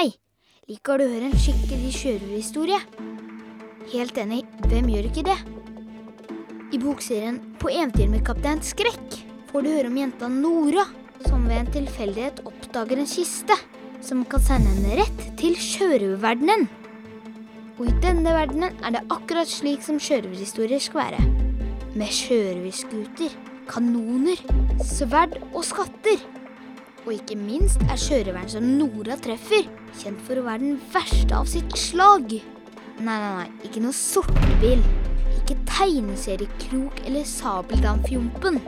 Hei, liker du å høre en skikkelig sjørøverhistorie? Helt enig, hvem gjør ikke det? I bokserien På eventyr med kaptein Skrekk får du høre om jenta Nora, som ved en tilfeldighet oppdager en kiste som kan sende henne rett til sjørøververdenen. Og i denne verdenen er det akkurat slik som sjørøverhistorier skal være. Med sjørøverskuter, kanoner, sverd og skatter. Og ikke minst er sjørøveren som Nora treffer, kjent for å være den verste av sitt slag. Nei, nei, nei, ikke noe sortebil. Ikke tegneseriekrok eller sabeldamfjompen.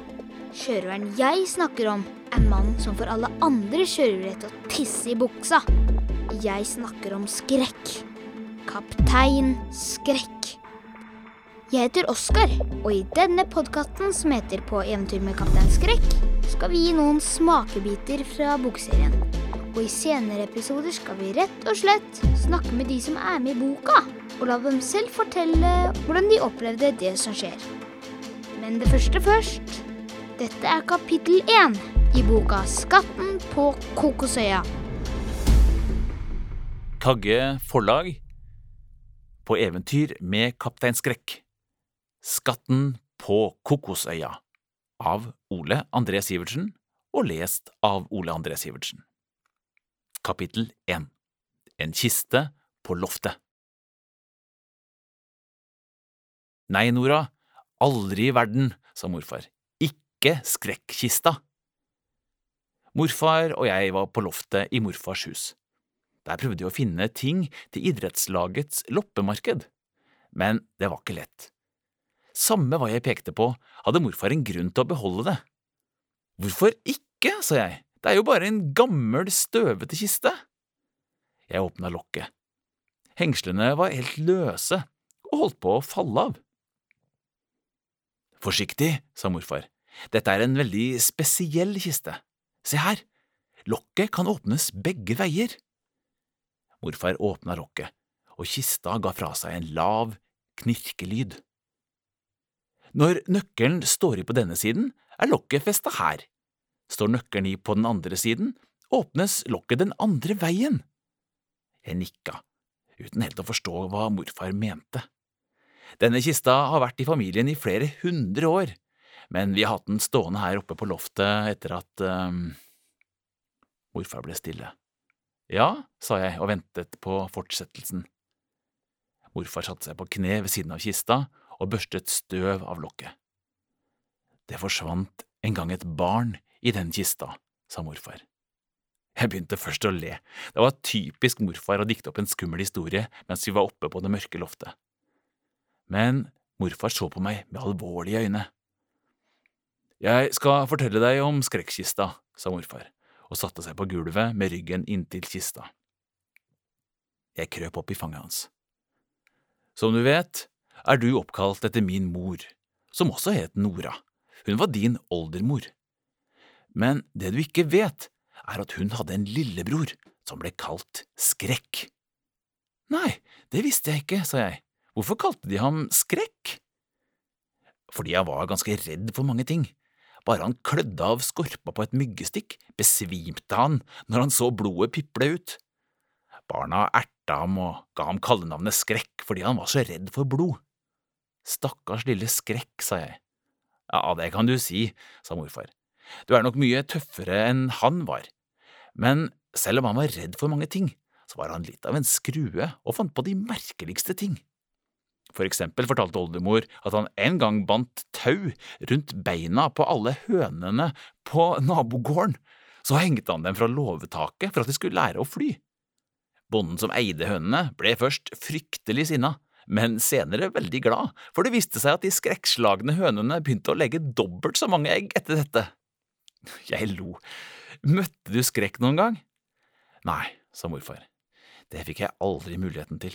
Sjørøveren jeg snakker om, er mannen som får alle andre sjørøvere til å tisse i buksa. Jeg snakker om skrekk. Kaptein Skrekk. Jeg heter Oskar, og i denne podkasten som heter På eventyr med kaptein Skrekk, skal vi gi noen smakebiter fra bokserien. Og i senere episoder skal vi rett og slett snakke med de som er med i boka, og la dem selv fortelle hvordan de opplevde det som skjer. Men det første først. Dette er kapittel én i boka Skatten på Kokosøya. Kagge forlag på eventyr med Kaptein Skrekk. Skatten på Kokosøya av Ole André Sivertsen og lest av Ole André Sivertsen. Kapittel 1 En kiste på loftet Nei, Nora, aldri i verden, sa morfar. Ikke skrekkista. Morfar og jeg var på loftet i morfars hus. Der prøvde vi å finne ting til idrettslagets loppemarked, men det var ikke lett. Samme hva jeg pekte på, hadde morfar en grunn til å beholde det. Hvorfor ikke, sa jeg, det er jo bare en gammel, støvete kiste. Jeg åpna lokket. Hengslene var helt løse og holdt på å falle av. Forsiktig, sa morfar, dette er en veldig spesiell kiste. Se her, lokket kan åpnes begge veier. Morfar åpna lokket, og kista ga fra seg en lav knirkelyd. Når nøkkelen står i på denne siden, er lokket festa her. Står nøkkelen i på den andre siden, åpnes lokket den andre veien. Jeg nikka, uten helt å forstå hva morfar mente. Denne kista har vært i familien i flere hundre år, men vi har hatt den stående her oppe på loftet etter at um... Morfar ble stille. Ja, sa jeg og ventet på fortsettelsen. Morfar satte seg på kne ved siden av kista og børstet støv av lokket. Det forsvant en gang et barn i den kista, sa morfar. Jeg begynte først å le, det var typisk morfar å dikte opp en skummel historie mens vi var oppe på det mørke loftet. Men morfar så på meg med alvorlige øyne. Jeg skal fortelle deg om skrekkkista, sa morfar og satte seg på gulvet med ryggen inntil kista. Jeg krøp opp i fanget hans. Som du vet, er du oppkalt etter min mor, som også het Nora. Hun var din oldermor. Men det du ikke vet, er at hun hadde en lillebror som ble kalt Skrekk. Nei, det visste jeg ikke, sa jeg. Hvorfor kalte de ham Skrekk? Fordi jeg var ganske redd for mange ting. Bare han klødde av skorpa på et myggestikk, besvimte han når han så blodet piple ut. Barna erta ham og ga ham kallenavnet Skrekk fordi han var så redd for blod. Stakkars lille Skrekk, sa jeg. Ja, det kan du si, sa morfar. Du er nok mye tøffere enn han var, men selv om han var redd for mange ting, så var han litt av en skrue og fant på de merkeligste ting. For eksempel fortalte oldemor at han en gang bandt tau rundt beina på alle hønene på nabogården, så hengte han dem fra låvetaket for at de skulle lære å fly. Bonden som eide hønene, ble først fryktelig sinna, men senere veldig glad, for det viste seg at de skrekkslagne hønene begynte å legge dobbelt så mange egg etter dette. Jeg lo. Møtte du skrekk noen gang? Nei, sa morfar, det fikk jeg aldri muligheten til.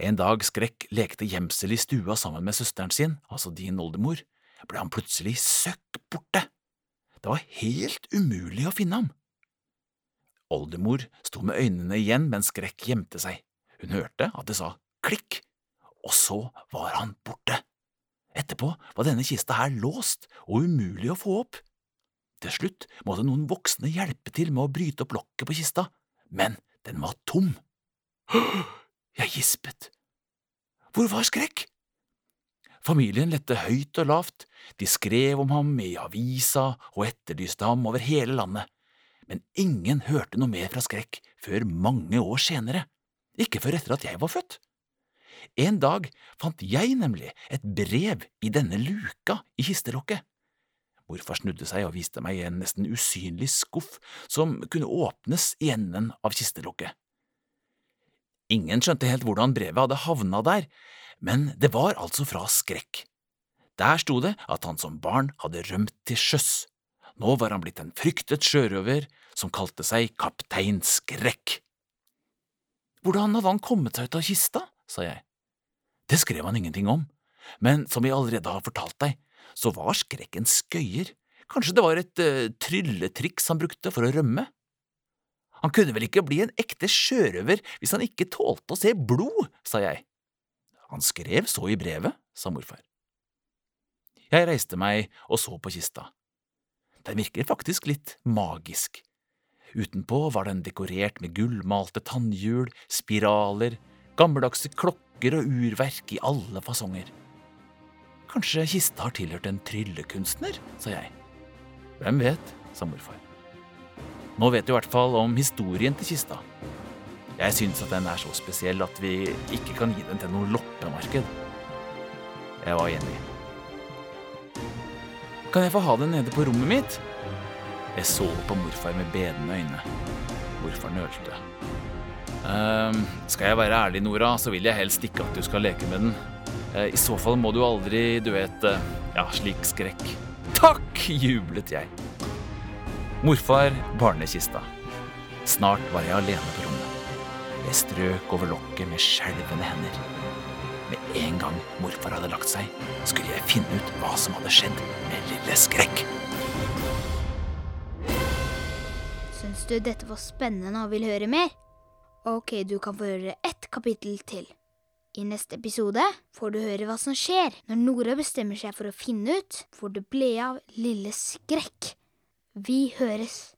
En dag Skrekk lekte gjemsel i stua sammen med søsteren sin, altså din oldemor, ble han plutselig søkk borte. Det var helt umulig å finne ham. Oldemor sto med øynene igjen mens Skrekk gjemte seg. Hun hørte at det sa klikk, og så var han borte. Etterpå var denne kista her låst og umulig å få opp. Til slutt måtte noen voksne hjelpe til med å bryte opp lokket på kista, men Den var tom. Jeg gispet. Hvor var Skrekk? Familien lette høyt og lavt, de skrev om ham i avisa og etterlyste ham over hele landet, men ingen hørte noe mer fra Skrekk før mange år senere, ikke før etter at jeg var født. En dag fant jeg nemlig et brev i denne luka i kistelokket. Morfar snudde seg og viste meg en nesten usynlig skuff som kunne åpnes i enden av kistelokket. Ingen skjønte helt hvordan brevet hadde havna der, men det var altså fra Skrekk. Der sto det at han som barn hadde rømt til sjøs. Nå var han blitt en fryktet sjørøver som kalte seg Kaptein Skrekk. Hvordan hadde han kommet seg ut av kista? sa jeg. Det skrev han ingenting om, men som jeg allerede har fortalt deg, så var Skrekk en skøyer, kanskje det var et uh, trylletriks han brukte for å rømme? Han kunne vel ikke bli en ekte sjørøver hvis han ikke tålte å se blod, sa jeg. Han skrev så i brevet, sa morfar. Jeg reiste meg og så på kista. Den virker faktisk litt magisk. Utenpå var den dekorert med gullmalte tannhjul, spiraler, gammeldagse klokker og urverk i alle fasonger. Kanskje kista har tilhørt en tryllekunstner, sa jeg. Hvem vet, sa morfar. Nå vet du i hvert fall om historien til kista. Jeg syns at den er så spesiell at vi ikke kan gi den til noe loppemarked. Jeg var enig. Kan jeg få ha den nede på rommet mitt? Jeg så på morfar med bedende øyne. Morfar nølte. Um, skal jeg være ærlig, Nora, så vil jeg helst ikke at du skal leke med den. Uh, I så fall må du aldri, du vet, uh, ja, slik skrekk. Takk! jublet jeg. Morfar barnekista. Snart var jeg alene på rommet. Jeg strøk over lokket med skjelvende hender. Med en gang morfar hadde lagt seg, skulle jeg finne ut hva som hadde skjedd med lille Skrekk. Syns du dette var spennende og vil høre mer? Ok, du kan få høre ett kapittel til. I neste episode får du høre hva som skjer når Nora bestemmer seg for å finne ut hvor det ble av lille Skrekk. Vi høres.